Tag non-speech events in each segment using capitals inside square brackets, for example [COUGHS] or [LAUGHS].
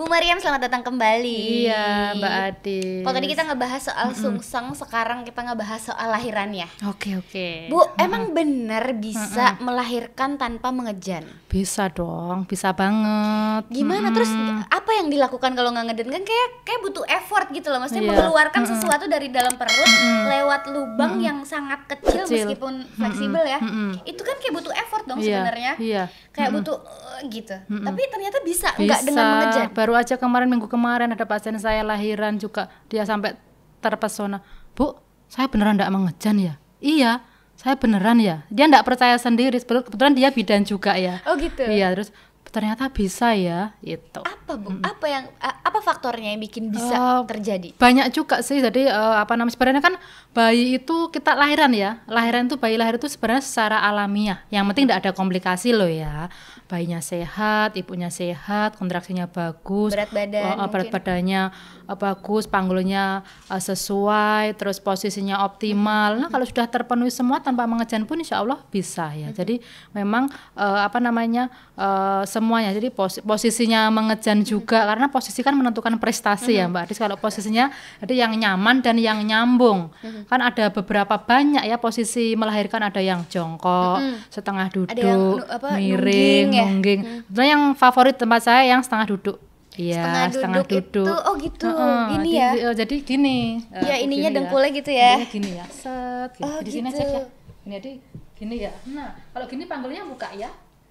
Bu Mariam selamat datang kembali. Iya, Mbak Adi. Kalau tadi kita ngebahas soal sungsang, sekarang kita ngebahas soal lahirannya. Oke, oke. Bu, emang bener bisa melahirkan tanpa mengejan? Bisa dong, bisa banget. Gimana terus apa yang dilakukan kalau nggak ngeden kan kayak kayak butuh effort gitu loh, maksudnya Iya. mengeluarkan sesuatu dari dalam perut lewat lubang yang sangat kecil, Kecil. meskipun fleksibel ya. Itu kan kayak butuh effort dong Iya, sebenarnya. Iya. Kayak butuh gitu. Tapi ternyata bisa nggak Bisa. dengan mengejan. Baru aja kemarin minggu kemarin ada pasien saya lahiran juga dia sampai terpesona. Bu, saya beneran enggak mengejan ya? Iya, saya beneran ya. Dia enggak percaya sendiri. Sebetulnya- Kebetulan dia bidan juga ya. Oh gitu. Iya, terus ternyata bisa ya, itu. apa bu? Apa yang apa faktornya yang bikin bisa Eh, terjadi? banyak juga sih. Jadi eh, apa namanya sebenarnya kan bayi itu kita lahiran ya. Lahiran itu bayi lahir itu sebenarnya secara alamiah. Yang penting tidak ada komplikasi loh ya. Bayinya sehat ibunya sehat kontraksinya bagus Berat badan eh, berat mungkin. badannya eh, bagus panggulnya eh, sesuai terus posisinya optimal. Nah kalau sudah terpenuhi semua tanpa mengejan pun insya Allah bisa ya. Jadi memang eh, apa namanya eh, semuanya jadi pos- posisinya mengejan juga karena posisi kan menentukan prestasi ya Mbak Adis kalau posisinya jadi yang nyaman dan yang nyambung kan ada beberapa banyak ya posisi melahirkan ada yang jongkok setengah duduk Ada yang apa, miring nungging ya? Sebenarnya yang favorit tempat saya yang setengah duduk Iya, Setengah duduk itu- oh gitu, gini di- ya? di- oh, jadi gini. Eh, Ya, ininya gini dengkulnya gitu ya? Ininya gini ya. Set, gitu. Oh, Di sini gitu. aja ya. Ini jadi gini ya. Nah, kalau gini panggulnya buka ya.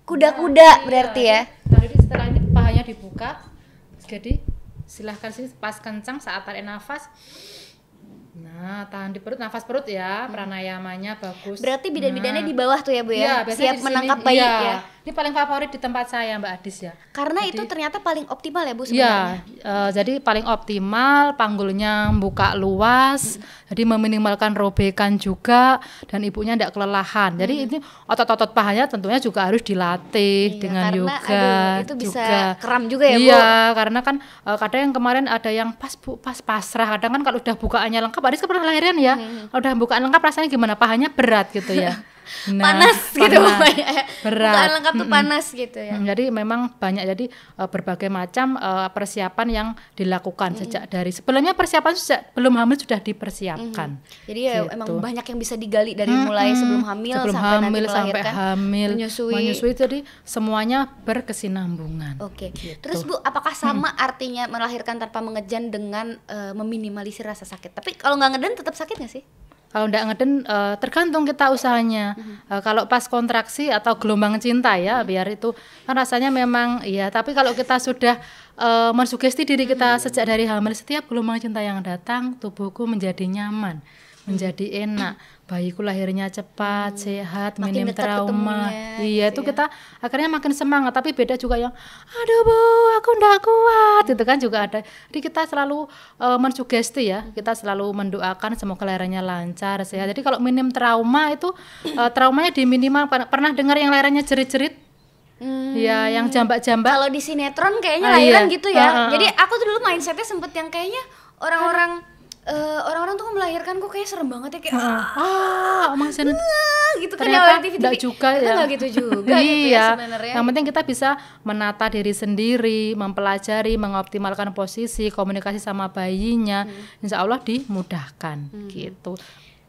Kuda-kuda Iya, berarti ya Nah, jadi setelah ini pahanya dibuka. Jadi silahkan sih pas kencang saat tarik nafas. Nah, tahan di perut, nafas perut ya, pranayamanya bagus. berarti bidan-bidannya Nah. di bawah tuh ya bu ya Iya, biasanya siap menangkap bayi Iya. ya Ini paling favorit di tempat saya Mbak Adis ya. karena itu ternyata paling optimal ya bu sebenarnya Iya, eh, jadi paling optimal panggulnya buka luas, jadi meminimalkan robekan juga dan ibunya tidak kelelahan. Jadi ini otot-otot pahanya tentunya juga harus dilatih Iya, dengan karena, yoga aduh, itu bisa juga. kram juga ya, Bu? Iya, karena kan eh, kadang yang kemarin ada yang pas bu, pas pasrah. Kadang kan kalau udah bukaannya lengkap, Aris kan pernah lahiran ya. Kalau udah bukaan lengkap rasanya gimana? Pahanya berat gitu ya. [LAUGHS] Nah, panas gitu panas, [LAUGHS] berat. bukaan lengkap tuh panas gitu ya Mm, Jadi memang banyak jadi eh, berbagai macam eh, persiapan yang dilakukan sejak dari sebelumnya persiapan sejak belum hamil sudah dipersiapkan. jadi ya Gitu. emang banyak yang bisa digali dari mulai sebelum hamil Sebelum sampai nanti hamil sampai melahirkan hamil menyusui. jadi semuanya berkesinambungan. Oke, Gitu. terus Bu, apakah sama artinya melahirkan tanpa mengejan dengan eh, meminimalisir rasa sakit? Tapi kalau nggak ngeden tetap sakit nggak sih? Kalau nggak ngeden eh, tergantung kita usahanya. Mm-hmm. Eh, kalau pas kontraksi atau gelombang cinta ya biar itu kan rasanya memang iya. Tapi kalau kita sudah eh, mensugesti diri kita Mm-hmm. sejak dari hamil setiap gelombang cinta yang datang tubuhku menjadi nyaman, menjadi enak. Bayiku lahirnya cepat, sehat, Mm. Makin minim trauma. ketemunya, Iya gitu itu kita akhirnya makin semangat. Tapi beda juga yang, aduh bu, aku ndak kuat. Itu kan juga ada. Jadi kita selalu eh, mensugesti ya. Kita selalu mendoakan semoga lahirannya lancar, sehat. Jadi kalau minim trauma itu eh, traumanya diminimal. Pernah- Pernah dengar yang lahirannya jerit-jerit? Hmm, Ya, yang jambak-jambak. Kalau di sinetron kayaknya Ah, lahiran iya. gitu ya. Ah, ah, ah. Jadi aku tuh dulu mindsetnya sempet yang kayaknya orang-orang eh, orang-orang tuh melahirkan kok kayak serem banget ya kayak Ah, maksudnya ah, gitu kan ya ternyata TV enggak juga ya. nggak gitu juga gitu ya iya. sebenarnya. Yang penting kita bisa menata diri sendiri, mempelajari, mengoptimalkan posisi, komunikasi sama bayinya. Hmm. Insya Allah dimudahkan gitu.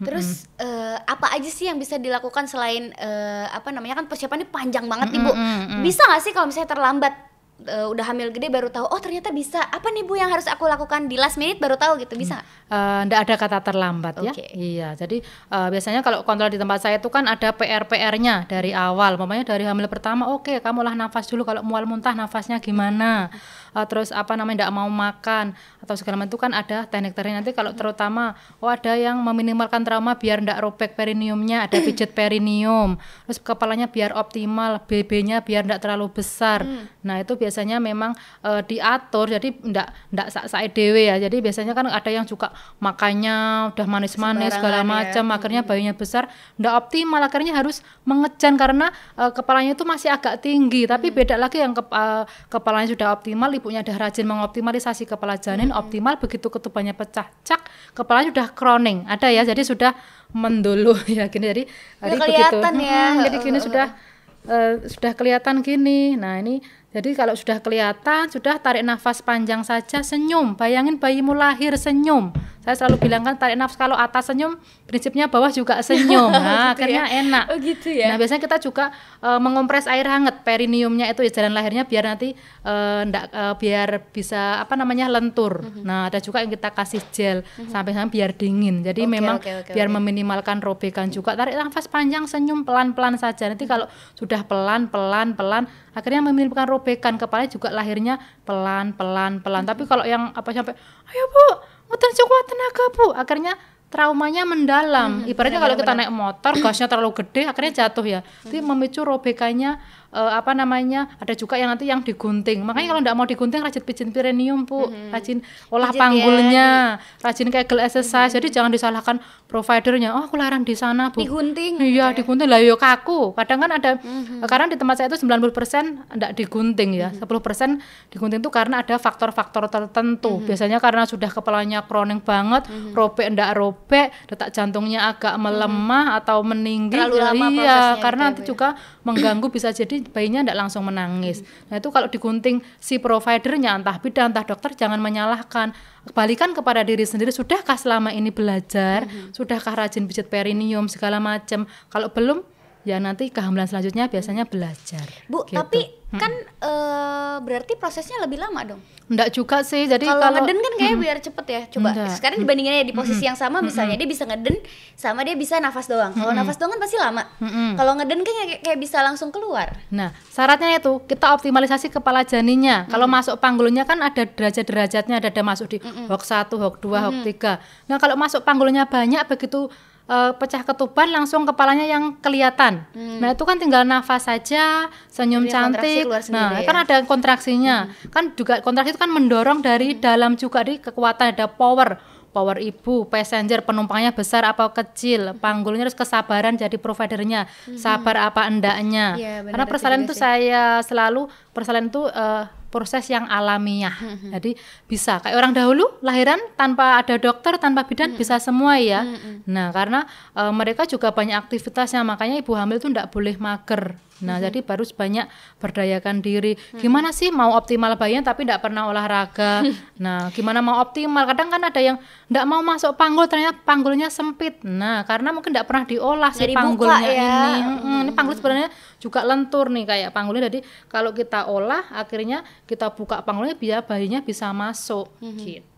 Terus eh, apa aja sih yang bisa dilakukan selain eh, apa namanya kan persiapannya panjang banget nih bu. Bisa nggak sih kalau misalnya terlambat eh, udah hamil gede baru tahu oh ternyata bisa. Apa nih bu yang harus aku lakukan di last minute baru tahu gitu bisa? nggak? Tidak ada kata terlambat ya. Oke. Iya. Jadi eh, biasanya kalau kontrol di tempat saya itu kan ada PR-PR-nya dari awal. Mamanya dari hamil pertama, oke, kamu lah nafas dulu. Kalau mual muntah nafasnya gimana? Eh, terus apa namanya tidak mau makan atau segala macam itu kan ada teknik-teknik nanti kalau terutama oh ada yang meminimalkan trauma biar tidak robek perineumnya, ada [CLEARS THROAT] pijet perineum. Terus kepalanya biar optimal, BB-nya biar tidak terlalu besar. Nah itu biasanya memang eh, diatur jadi tidak tidak sak dewe ya. Jadi biasanya kan ada yang juga makannya udah manis-manis segala Sembarangan ya. macam, akhirnya bayinya besar, tidak optimal, akhirnya harus mengejan karena eh, kepalanya itu masih agak tinggi. Tapi beda lagi yang kep- eh, kepalanya sudah optimal, ibunya udah rajin mengoptimalisasi kepala janin optimal, begitu ketubannya pecah, cak, kepalanya sudah crowning, ada ya, jadi sudah mendulu [LAUGHS] ya gini. Jadi, jadi kelihatan ya. Hmm, jadi gini sudah eh, sudah kelihatan gini. Nah ini Jadi kalau sudah kelihatan, sudah tarik nafas panjang saja, senyum. Bayangin bayimu lahir senyum. Saya selalu bilang kan tarik nafas kalau atas senyum, prinsipnya bawah juga senyum. [LAUGHS] Nah, Gitu akhirnya ya? enak. Oh, gitu ya? Nah, biasanya kita juga eh, mengompres air hangat perineumnya itu ya jalan lahirnya biar nanti eh, ndak eh, biar bisa apa namanya lentur. Mhm. Nah, ada juga yang kita kasih gel sampai sampai biar dingin. Jadi Oke, memang oke, oke, biar oke. meminimalkan robekan juga. Tarik nafas panjang, senyum pelan-pelan saja. Nanti Mhm. kalau sudah pelan-pelan pelan akhirnya meminimalkan robekan kepala juga lahirnya pelan-pelan pelan. Tapi kalau yang apa sampai ayo Bu, muter cukup tenaga Bu, akhirnya traumanya mendalam. Ibaratnya kalau kita naik motor gasnya terlalu gede akhirnya jatuh ya. Itu memicu robekannya eh, apa namanya? Ada juga yang nanti yang digunting. Makanya kalau nggak mau digunting rajin pijit perineum, Bu. Rajin olah Pijit ya, panggulnya, rajin kegel exercise. Jadi jangan disalahkan providernya. Oh, aku lahiran di sana, Bu. Digunting. Iya, digunting lah yo kaku. Kadang kan ada Mhm. karena di tempat saya itu 90% enggak digunting ya. 10% digunting itu karena ada faktor-faktor tertentu. Mhm. Biasanya karena sudah kepalanya kroning banget, robek enggak robek, detak jantungnya agak melemah atau meninggi. Terlalu Ya, lama iya, karena gitu ya, nanti Bu, ya. juga mengganggu bisa jadi bayinya enggak langsung menangis. Nah, itu kalau digunting si providernya entah bidan entah dokter jangan menyalahkan. Balikan kepada diri sendiri, sudahkah selama ini belajar? Mhm. Sudahkah rajin pijat perineum segala macam? Kalau belum ya nanti kehamilan selanjutnya biasanya belajar. Bu, Gitu. tapi kan eh, berarti prosesnya lebih lama dong. Enggak juga sih. Jadi Kalau kalau ngeden kan kayak biar cepet ya. Coba Enggak. sekarang dibandinginnya di posisi yang sama misalnya dia bisa ngeden sama dia bisa nafas doang. Kalau nafas doang kan pasti lama. Mm-mm. Kalau ngeden kan kayak, kayak bisa langsung keluar. Nah, syaratnya itu kita optimalisasi kepala janinnya. Kalau masuk panggulnya kan ada derajat-derajatnya, ada, ada masuk di hok 1, hok 2, hok 3. Nah, kalau masuk panggulnya banyak begitu eh, pecah ketuban langsung kepalanya yang kelihatan. Nah, itu kan tinggal nafas saja, senyum Jadi cantik. Nah, ya? kan ada kontraksinya. Kan juga kontraksi itu kan mendorong dari dalam juga di kekuatan ada power power ibu, passenger, penumpangnya besar apa kecil, panggulnya harus kesabaran jadi providernya, sabar apa endaknya. Benar Karena persalinan itu saya selalu persalinan itu eh, proses yang alamiah. Jadi bisa kayak orang dahulu lahiran tanpa ada dokter, tanpa bidan bisa semua ya. Nah, karena eh, mereka juga banyak aktivitasnya, makanya ibu hamil itu tidak boleh mager. Nah, jadi baru banyak berdayakan diri. Gimana sih mau optimal bayinya tapi tidak pernah olahraga. [LAUGHS] nah, gimana mau optimal? Kadang kan ada yang tidak mau masuk panggul ternyata panggulnya sempit. Nah, karena mungkin tidak pernah diolah si dibuka panggulnya ya. ini. Mm-mm, ini panggul sebenarnya juga lentur nih kayak panggulnya. Jadi kalau kita olah akhirnya kita buka panggulnya biar bayinya bisa masuk gitu.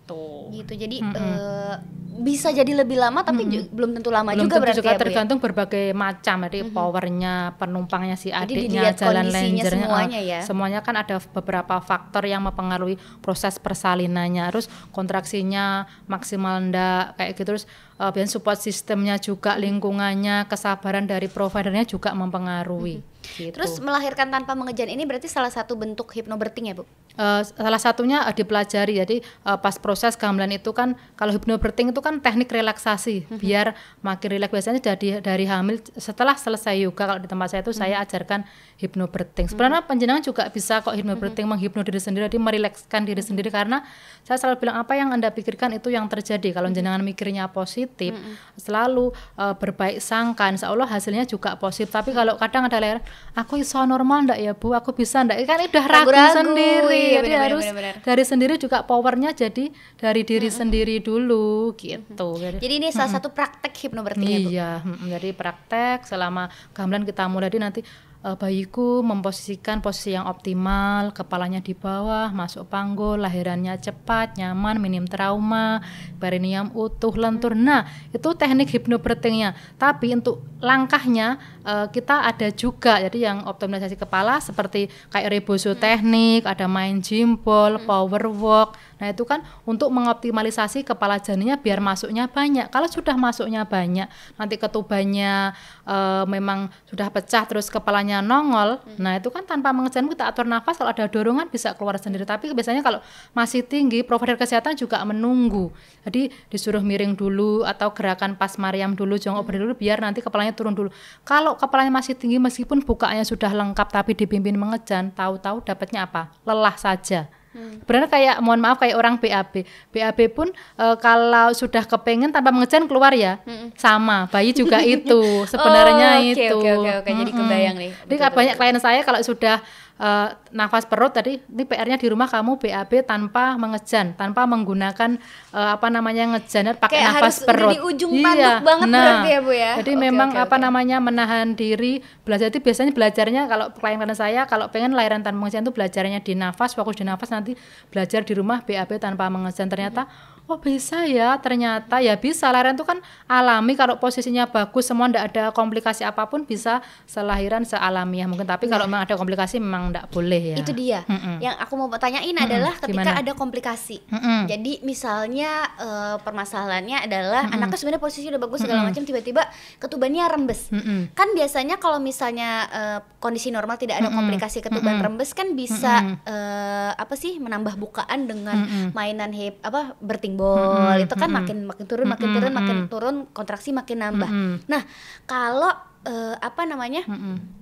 Gitu. Jadi eh, bisa jadi lebih lama tapi ju- belum tentu lama Belum juga tentu berarti juga ya, ya? tergantung berbagai macam. Jadi powernya penumpangnya si Jadi adiknya jalan kondisinya lenjernya semuanya eh, ya. semuanya kan ada beberapa faktor yang mempengaruhi proses persalinannya. Terus kontraksinya maksimal ndak kayak gitu. Terus biasanya support sistemnya juga lingkungannya kesabaran dari providernya juga mempengaruhi gitu. Terus melahirkan tanpa mengejan ini berarti salah satu bentuk hypnobirthing ya, Bu? Eh, salah satunya eh, dipelajari. Jadi eh, pas proses kehamilan itu kan kalau hypnobirthing itu kan teknik relaksasi. Biar makin rileks. Biasanya dari dari hamil setelah selesai yoga kalau di tempat saya itu saya ajarkan hypnobirthing. Sebenarnya penjenengan juga bisa kok hypnobirthing menghipno diri sendiri jadi merilekskan diri sendiri. Karena saya selalu bilang apa yang anda pikirkan itu yang terjadi? Kalau jenengan mikirnya positif selalu eh, berbaik sangka. Insya Allah hasilnya juga positif. Tapi kalau kadang ada lahiran aku iso normal ndak ya bu? Aku bisa ndak? Kan udah ragu Ragu-ragu, sendiri. Iya, jadi benar-benar, harus benar-benar. dari sendiri juga powernya jadi dari diri sendiri dulu gitu. Jadi, Jadi ini salah satu praktek hypnobirthing ya, Bu? iya mm, jadi praktek selama kehamilan kita mulai nanti eh, bayiku memposisikan posisi yang optimal kepalanya di bawah masuk panggul lahirannya cepat nyaman minim trauma perineum utuh lentur. Nah itu teknik hypnobirthingnya tapi untuk langkahnya eh, kita ada juga jadi yang optimalisasi kepala seperti kayak rebozo teknik ada main jimbol power walk nah itu kan untuk mengoptimalisasi kepala janinnya biar masuknya banyak. Kalau sudah masuknya banyak nanti ketubannya eh, memang sudah pecah terus kepalanya nongol nah itu kan tanpa mengejan kita atur nafas. Kalau ada dorongan bisa keluar sendiri. Tapi biasanya kalau masih tinggi provider kesehatan juga menunggu. Jadi disuruh miring dulu atau gerakan pas Mariam dulu jongkok berdiri dulu biar nanti kepalanya turun dulu. Kalau kepalanya masih tinggi meskipun bukaannya sudah lengkap tapi dipimpin mengejan tahu-tahu dapatnya apa? Lelah saja Sebenarnya kayak mohon maaf kayak orang BAB. BAB pun eh, kalau sudah kepengen tanpa mengejan keluar ya. Sama, bayi juga [LAUGHS] itu sebenarnya Oh, oke, itu. oke, oke, oke. Jadi Mm-mm. kebayang nih. Jadi Betul, banyak klien saya kalau sudah uh, nafas perut tadi ini PR-nya di rumah kamu BAB tanpa mengejan, tanpa menggunakan uh, apa namanya ngejan pakai Kayak nafas harus perut. udah di ujung tanduk banget nah, berarti ya, Bu, ya? Jadi Oke, memang oke, apa oke. namanya menahan diri belajar itu biasanya belajarnya kalau klien-klien saya kalau pengen lahiran tanpa mengejan itu belajarnya di nafas, fokus di nafas nanti belajar di rumah BAB tanpa mengejan ternyata oh bisa ya ternyata ya bisa lahiran itu kan alami kalau posisinya bagus semua ndak ada komplikasi apa pun bisa selahiran sealamiah mungkin tapi kalau memang ada komplikasi memang ndak boleh ya Itu dia. Mm-mm. Yang aku mau tanyain adalah ketika gimana? ada komplikasi. Mm-mm. Jadi misalnya eh, permasalahannya adalah anaknya sebenarnya posisi udah bagus segala macam tiba-tiba ketubannya rembes. Mm-mm. Kan biasanya kalau misalnya eh, kondisi normal tidak ada komplikasi ketuban rembes kan bisa eh, apa sih menambah bukaan dengan mainan hip apa bertingbol. Itu kan makin makin turun makin turun makin turun kontraksi makin nambah. Nah, kalau eh, apa namanya?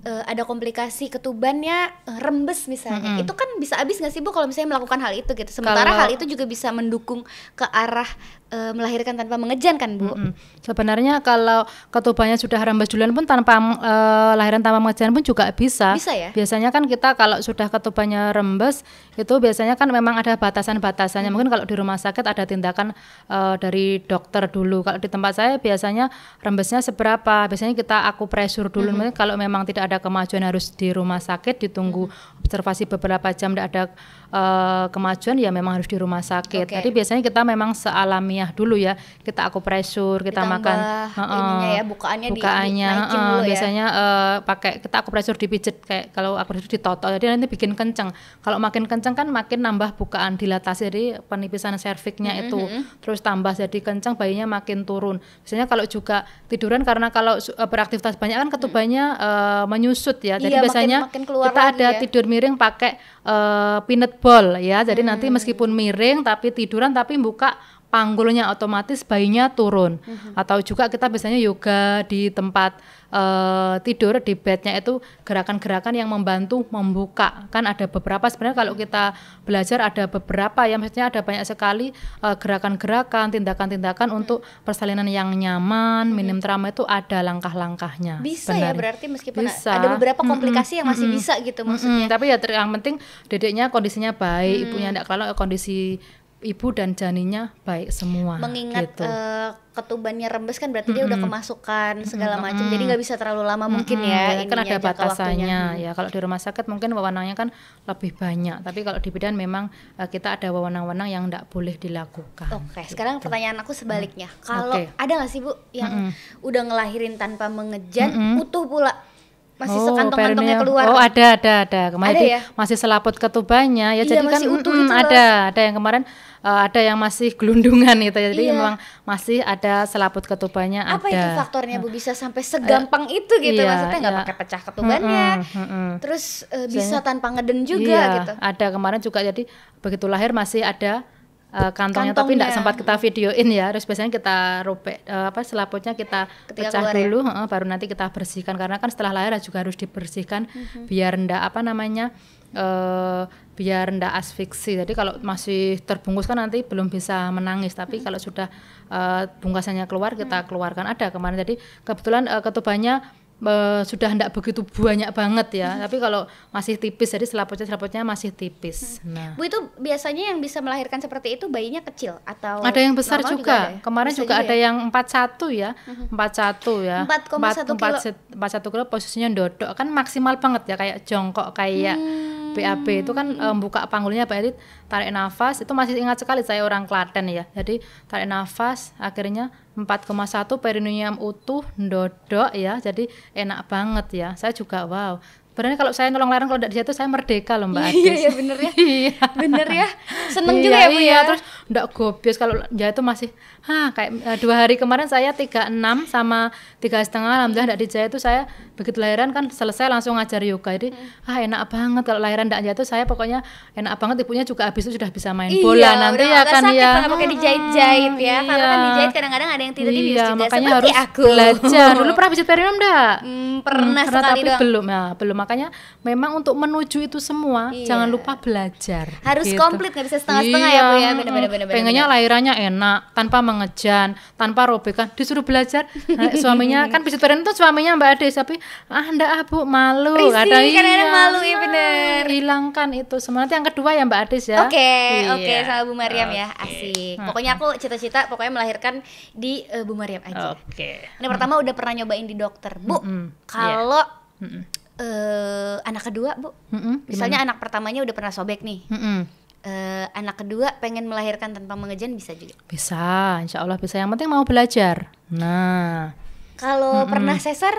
eh, ada komplikasi ketubannya eh, rembes misalnya. Itu kan bisa habis nggak sih Bu kalau misalnya melakukan hal itu gitu. Sementara Kalau- hal itu juga bisa mendukung ke arah eh, melahirkan tanpa mengejan kan, Bu? Mm. Sebenarnya kalau ketubannya sudah rembes duluan pun tanpa eh, lahiran tanpa mengejan pun juga bisa. Bisa ya? Biasanya kan kita kalau sudah ketubannya rembes itu biasanya kan memang ada batasan-batasannya. Mungkin kalau di rumah sakit ada tindakan eh, dari dokter dulu. Kalau di tempat saya biasanya rembesnya seberapa? Biasanya kita aku pressure dulu. Mungkin kalau memang tidak ada kemajuan harus di rumah sakit ditunggu observasi beberapa jam tidak ada eh, kemajuan ya memang harus di rumah sakit. Oke. Jadi biasanya kita memang sealamiah dulu ya. Kita aku pressure, kita Ditambah makan ininya ya, bukaannya di- bukaannya, dinaikin heeh, dulu ya. biasanya eh, pakai kita aku pressure dipijet kayak kalau aku pressure ditoto jadi nanti bikin kenceng. Kalau makin kenceng kan makin nambah bukaan dilatasi jadi penipisan serviknya itu terus tambah jadi kenceng bayinya makin turun. Biasanya kalau juga tiduran karena kalau eh, beraktivitas banyak kan ketubannya eh, menyusut ya. Jadi Iya, makin- biasanya makin keluar kita ada ya. tidur miring pakai eh, peanut ball ya. Jadi nanti Hmm. meskipun miring tapi tiduran tapi buka panggulnya otomatis bayinya turun. Hmm. Atau juga kita biasanya yoga di tempat eh, tidur di bednya itu gerakan-gerakan yang membantu membuka. Kan ada beberapa sebenarnya kalau kita belajar ada beberapa ya maksudnya ada banyak sekali eh, gerakan-gerakan, tindakan-tindakan untuk persalinan yang nyaman, minim trauma itu ada langkah-langkahnya. Bisa ya sebenarnya. berarti meskipun Bisa. ada beberapa komplikasi yang masih mm-mm. bisa gitu maksudnya. tapi ya yang penting dedeknya kondisinya baik, Hmm. ibunya enggak kalau kondisi ibu dan janinnya baik semua. Mengingat gitu. eh, ketubannya rembes kan berarti dia udah kemasukan segala macam. Jadi nggak bisa terlalu lama mungkin ya. Mm, kan ada batasannya waktunya. ya kalau di rumah sakit mungkin wewenangnya kan lebih banyak tapi kalau di bidan memang eh, kita ada wewenang-wewenang yang tidak boleh dilakukan Oke, sekarang pertanyaan aku sebaliknya. Kalau Oke. ada nggak sih Bu yang udah ngelahirin tanpa mengejan, utuh pula masih Oh, sekantong-kantongnya keluar? Oh, ada, ada, ada. Kemarin Ada ya? masih selaput ketubannya ya. Iya, jadi kan utuh mm, loh. ada, ada yang kemarin eh, ada yang masih [LAUGHS] gelundungan gitu ya. Jadi Iya. memang masih ada selaput ketubannya Apa ada. itu faktornya Bu bisa sampai segampang itu gitu? iya, Maksudnya nggak iya. pakai pecah ketubannya, Mm-mm, mm-mm. terus eh, bisa tanpa ngeden juga iya, gitu. ada kemarin juga jadi begitu lahir masih ada eh, kantongnya, tapi Kantongnya. tidak sempat kita videoin ya. Terus biasanya kita robek eh, apa selaputnya kita Ketika pecah keluar ya? dulu, heeh, baru nanti kita bersihkan karena kan setelah lahir juga harus dibersihkan Mhm. biar ndak apa namanya eh biar ndak asfiksi. Jadi kalau masih terbungkus kan nanti belum bisa menangis. Tapi Mhm. kalau sudah eh, bungkasannya keluar kita keluarkan ada kemarin. Jadi kebetulan eh, ketubannya sudah ndak begitu banyak banget ya. Mhm. Tapi kalau masih tipis, jadi selaputnya selaputnya masih tipis. Mhm. Nah, Bu itu biasanya yang bisa melahirkan seperti itu bayinya kecil atau ada yang besar juga. ada ya? Kemarin Bisa juga ada ya? Yang 41 ya. 41 ya. 4,1 Empat- kilo. set- 41 kilo posisinya dodok kan maksimal banget ya kayak jongkok kayak Hmm. BAB itu kan em, buka panggulnya Pak Edit tarik nafas itu masih ingat sekali saya orang Klaten ya. Jadi tarik nafas akhirnya 4,1 perineum utuh dodok ya. Jadi enak banget ya. Saya juga wow. Sebenarnya kalau saya nolong larang kalau tidak di situ saya merdeka loh Mbak. Iya, iya, bener ya. [LAUGHS] Iya. Bener ya. Seneng Iya, juga ya Bu iya, ya. terus ndak gobios kalau dia itu masih ha kayak eh, dua hari kemarin saya 36 sama tiga setengah alhamdulillah ndak dijahit itu saya begitu lahiran kan selesai langsung ngajar yoga jadi Hmm. ah enak banget kalau lahiran ndak jatuh saya pokoknya enak banget ibunya juga habis itu sudah bisa main Iya, bola nanti ya kan sakit ya pakai dijahit-jahit ya. Karena kan iya. dijahit kadang-kadang ada yang tipis iya, juga makanya harus aku. belajar dulu [LAUGHS] pernah pijat perineum enggak Hmm, pernah sekali tapi doang. belum ya belum makanya memang untuk menuju itu semua Iya. jangan lupa belajar Harus gitu. komplit, nggak bisa setengah-setengah ya, Bu, ya. Iya, bener-bener, pengennya lahirannya enak tanpa mengejan tanpa robekan disuruh belajar Nah, suaminya [LAUGHS] kan pijat perineum itu suaminya mbak Ade tapi ah enggak ah bu malu. Risih, kadang kadang-kadang iya, malu, iya nah, bener. hilangkan itu semua. Nanti yang kedua ya mbak Adis ya. Oke, Iya. oke sama Bu Mariam ya, asik. Pokoknya aku cita-cita pokoknya melahirkan di eh, Bu Mariam aja. oke. Ini pertama udah pernah nyobain di dokter, Bu. Mm-mm, Kalau Mm-mm. eh, anak kedua, Bu, Mm-mm, misalnya anak pertamanya udah pernah sobek nih, Mm-mm. eh, anak kedua pengen melahirkan tanpa mengejan bisa juga. bisa insya Allah bisa. Yang penting mau belajar. Nah. Kalau pernah sesar,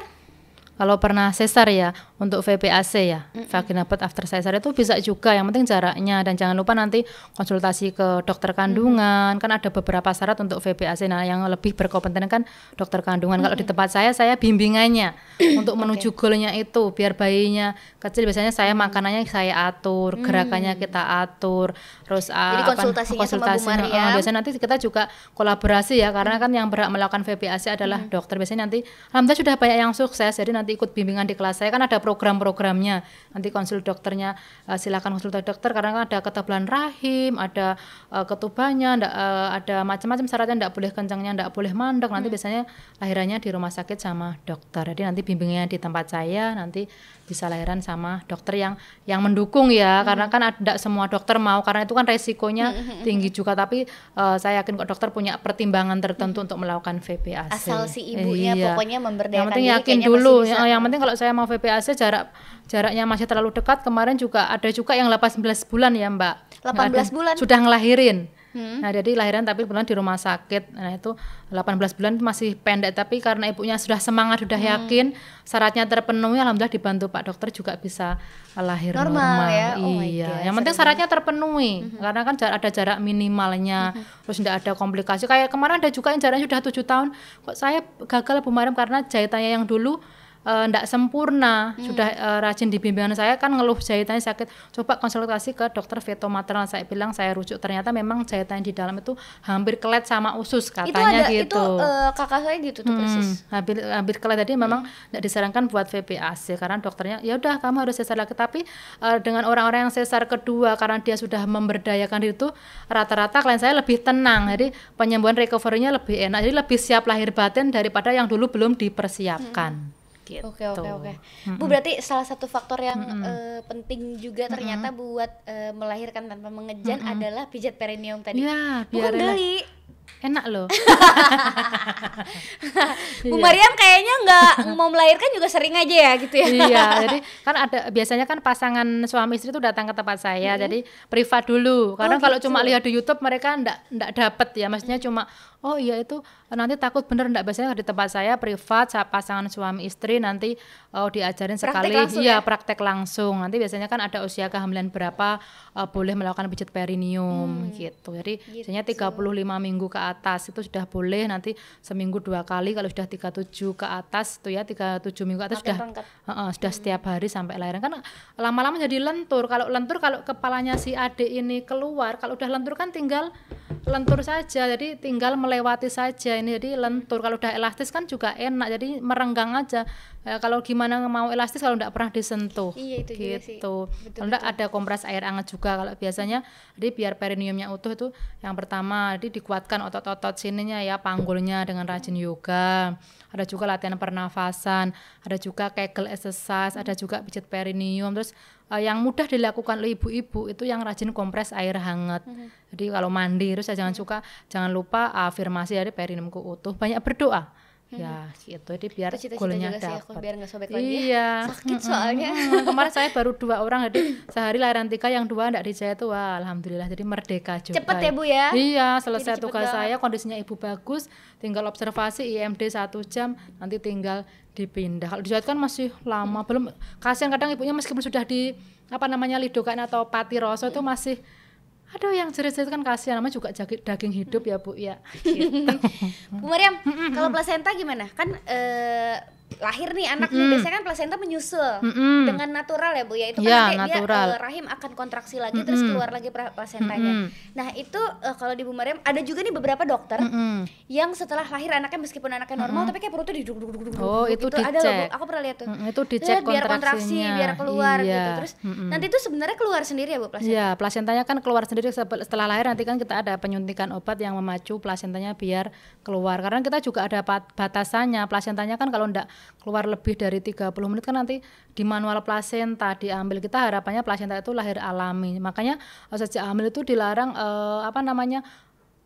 Kalau pernah sesar ya untuk VPAC ya, vagina birth after sesar itu bisa juga. Yang penting jaraknya. Dan jangan lupa nanti konsultasi ke dokter kandungan. Kan ada beberapa syarat untuk VPAC. Nah, yang lebih berkompeten kan dokter kandungan. Kalau di tempat saya saya bimbingannya [COUGHS] untuk menuju goalnya itu biar bayinya kecil. Biasanya saya makanannya saya atur, gerakannya kita atur. Terus ah, Jadi apa- konsultasinya sama Bu Mariam. eh, biasanya nanti kita juga kolaborasi ya. Karena kan yang berhak melakukan VPAC adalah dokter. Biasanya nanti alhamdulillah sudah banyak yang sukses. Jadi nanti ikut bimbingan di kelas saya. Kan ada program-programnya. Nanti konsul dokternya eh, silakan konsultasi dokter. Karena kan ada ketebalan rahim ada eh, ketubannya ndak, eh, ada macam-macam syaratnya. Ndak boleh kencangnya ndak boleh mandek. Nanti biasanya lahirannya di rumah sakit sama dokter. Jadi nanti bimbingannya di tempat saya nanti bisa lahiran sama dokter yang yang mendukung ya. Karena kan ada semua dokter mau. Karena itu kan resikonya tinggi juga. Tapi eh, saya yakin kok dokter punya pertimbangan tertentu untuk melakukan VPAC asal si ibunya Iya. pokoknya yang memberdayakan penting diri, yakin dulu ya, yang penting kalau saya mau VPAC jarak jaraknya masih terlalu dekat. Kemarin juga ada juga yang 18 bulan ya mbak. 18 Ada- bulan? sudah ngelahirin. Hmm. nah jadi lahiran tapi bulan di rumah sakit. Nah itu 18 bulan masih pendek. Tapi karena ibunya sudah semangat sudah Hmm. yakin syaratnya terpenuhi alhamdulillah dibantu pak dokter juga bisa lahir Normal normal, ya? Oh iya. God, yang penting syaratnya terpenuhi. Karena kan ada jarak minimalnya terus tidak ada komplikasi. Kayak kemarin ada juga yang jaraknya sudah tujuh tahun. Kok saya gagal Bu Mariam? Karena jahitannya yang dulu tidak sempurna. Sudah eh, rajin di bimbingan saya kan ngeluh jahitannya sakit. Coba konsultasi ke dokter veto maternal. Saya bilang saya rujuk. Ternyata memang jahitan di dalam itu hampir kelet sama usus itu katanya ada gitu. itu eh, kakak saya gitu tuh persis. Hmm, hampir hampir kelar tadi memang tidak disarankan buat VPAC karena dokternya ya udah kamu harus sesar lagi. Tapi eh, dengan orang-orang yang sesar kedua karena dia sudah memberdayakan diri itu rata-rata klien saya lebih tenang. Jadi penyembuhan recovery-nya lebih enak. Jadi lebih siap lahir batin daripada yang dulu belum dipersiapkan gitu. Oke oke oke. Bu berarti salah satu faktor yang eh, penting juga ternyata buat eh, melahirkan tanpa mengejan adalah pijat perineum tadi. Iya, Bu biar kan enak. loh [LAUGHS] Bu Mariam kayaknya nggak mau melahirkan juga sering aja ya gitu ya. iya, [LAUGHS] jadi kan ada biasanya kan pasangan suami istri itu datang ke tempat saya, jadi privat dulu. Karena Oh, kalau gitu. cuma lihat di YouTube mereka ndak ndak dapet ya, maksudnya cuma oh iya itu nanti takut bener ndak biasanya di tempat saya privat sa- pasangan suami istri nanti oh diajarin sekali iya ya? praktek langsung. Nanti biasanya kan ada usia kehamilan berapa eh, boleh melakukan pijat perineum Hmm. gitu. Jadi biasanya 35 minggu ke atas itu sudah boleh nanti seminggu dua kali kalau sudah 37 ke atas tuh ya 37 minggu ke atas Makin sudah lengkap. Heeh, sudah setiap hari sampai lahiran kan lama-lama jadi lentur. Kalau lentur kalau kepalanya si adik ini keluar, kalau udah lentur kan tinggal lentur saja. Jadi tinggal melewati saja ini jadi lentur. Kalau udah elastis kan juga enak. Jadi merenggang aja. Eh, kalau gimana mau elastis kalau tidak pernah disentuh. Iya, itu gitu. Betul, Kalau enggak ada kompres air hangat juga kalau biasanya jadi biar perineumnya utuh itu yang pertama jadi dikuatkan otot-otot sininya ya panggulnya dengan rajin yoga. Ada juga latihan pernafasan, ada juga kegel exercise, ada juga pijat perineum. Terus eh, yang mudah dilakukan oleh ibu-ibu itu yang rajin kompres air hangat. Mm-hmm. Jadi kalau mandi terus ya jangan suka jangan lupa afirmasi dari perineumku utuh, banyak berdoa. Ya, gitu. Jadi biar. Itu cita-cita goalnya dapat. biar nggak sobek lagi ya. Iya. Sakit soalnya. Kemarin saya baru dua orang jadi sehari lahiran tiga yang dua enggak dijahit tuh wah alhamdulillah jadi merdeka juga Cepet ya, Bu, ya? iya selesai cepet tugas saya kondisinya ibu bagus tinggal observasi IMD satu jam nanti tinggal dipindah kalau dijahit kan masih lama belum kasihan kadang ibunya meskipun sudah di apa namanya lidokan atau pati roso itu masih aduh yang jerit-jerit kan kasihan namanya juga daging hidup ya bu ya gitu. [LAUGHS] Bu Mariam, kalau plasenta gimana? Kan eh, lahir nih anak nih biasanya kan plasenta menyusul Mm-mm. dengan natural ya Bu ya. Itu kan nanti natural. dia eh, rahim akan kontraksi lagi terus keluar lagi pra- plasentanya. Nah, itu eh, kalau di Bu Mariam ada juga nih beberapa dokter Mm-mm. yang setelah lahir anaknya meskipun anaknya normal tapi kayak perutnya diduk duk duk duk Oh, itu gitu. Ada loh, Bu. dicek. Aku pernah lihat tuh. Mm, itu Lihat dicek biar kontraksi, biar keluar Iya. gitu. Terus Mm-mm. nanti itu sebenarnya keluar sendiri ya Bu plasenta. Iya, plasentanya kan keluar sendiri setelah lahir nanti kan kita ada penyuntikan obat yang memacu plasentanya biar keluar. Karena kita juga ada batasannya. Plasentanya kan kalau ndak keluar lebih dari 30 menit kan nanti di manual plasenta diambil. Kita harapannya plasenta itu lahir alami. Makanya uh, sejak hamil itu dilarang uh, apa namanya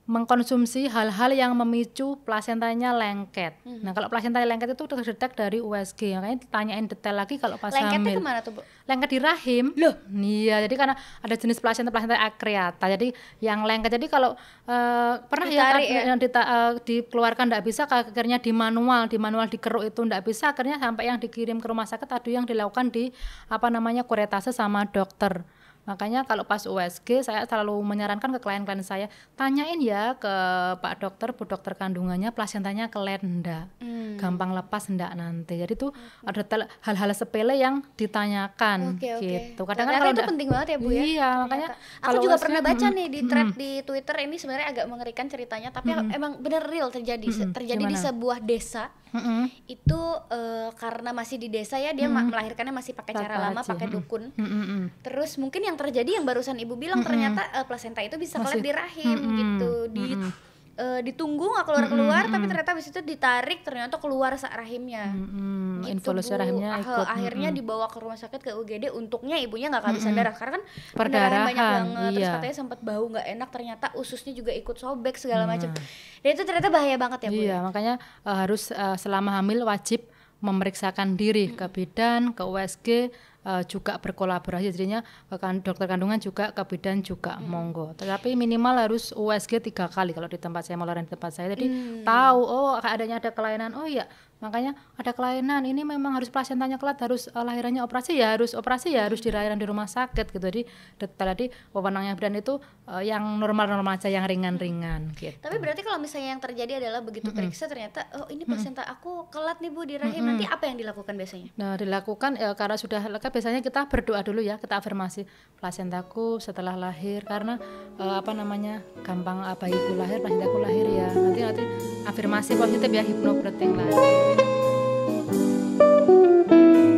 mengkonsumsi hal-hal yang memicu plasentanya lengket. Hmm. Nah, kalau plasentanya lengket itu terdetek dari USG. Makanya ditanyain detail lagi kalau pas Lengketnya hamil. ke mana tuh, Bu? Lengket di rahim. Loh? Iya, jadi karena ada jenis plasenta plasenta akreata. Jadi yang lengket. Jadi kalau uh, pernah ya, Ditarik ya? yang dita, uh, dikeluarkan tidak bisa akhirnya di manual, di manual dikeruk itu tidak bisa akhirnya sampai yang dikirim ke rumah sakit ada yang dilakukan di apa namanya kuretase sama dokter. Makanya kalau pas USG saya selalu menyarankan ke klien-klien saya, tanyain ya ke Pak Dokter, Bu Dokter kandungannya plasentanya kelet enggak. Hmm. Gampang lepas enggak nanti. Jadi tuh okay. ada hal-hal sepele yang ditanyakan okay, okay. gitu. Kadang kan kalau itu penting banget ya Bu ya. Iya, makanya aku juga USG, pernah baca nih di thread hmm. di Twitter ini sebenarnya agak mengerikan ceritanya, tapi hmm. emang bener real terjadi. Hmm. Terjadi Gimana? di sebuah desa. Hmm. Itu uh, karena masih di desa ya dia hmm. melahirkannya masih pakai cara lama, pakai dukun. Hmm. Terus mungkin yang terjadi yang barusan ibu bilang mm -hmm. ternyata uh, plasenta itu bisa kelet di rahim mm -hmm. gitu di mm -hmm. Uh, ditunggu nggak keluar keluar mm -hmm. tapi ternyata habis itu ditarik ternyata keluar saat rahimnya mm -hmm. gitu rahimnya ikut. akhirnya mm -hmm. dibawa ke rumah sakit ke UGD untuknya ibunya nggak kehabisan mm -hmm. darah karena kan perdarahan banyak banget iya. terus katanya sempat bau nggak enak ternyata ususnya juga ikut sobek segala mm. macam dan itu ternyata bahaya banget ya bu iya makanya uh, harus uh, selama hamil wajib memeriksakan diri ke bidan ke USG uh, juga berkolaborasi jadinya kan dokter kandungan juga ke bidan juga hmm. monggo tetapi minimal harus USG tiga kali kalau di tempat saya mau di tempat saya jadi hmm. tahu oh adanya ada kelainan oh iya makanya ada kelainan. Ini memang harus plasentanya kelat harus uh, lahirannya operasi ya harus operasi ya harus dilahirkan di rumah sakit gitu. Jadi tadi wewenangnya bidan itu uh, yang normal-normal aja yang ringan-ringan gitu. Tapi berarti kalau misalnya yang terjadi adalah begitu mm -hmm. periksa ternyata oh ini plasenta mm -hmm. aku kelat nih bu di rahim mm -hmm. nanti apa yang dilakukan biasanya? Nah dilakukan ya, karena sudah lengkap biasanya kita berdoa dulu ya kita afirmasi plasentaku setelah lahir karena uh, apa namanya gampang uh, bayiku lahir plasentaku lahir ya. Nanti nanti afirmasi positif ya hipnobreathing lah thank you.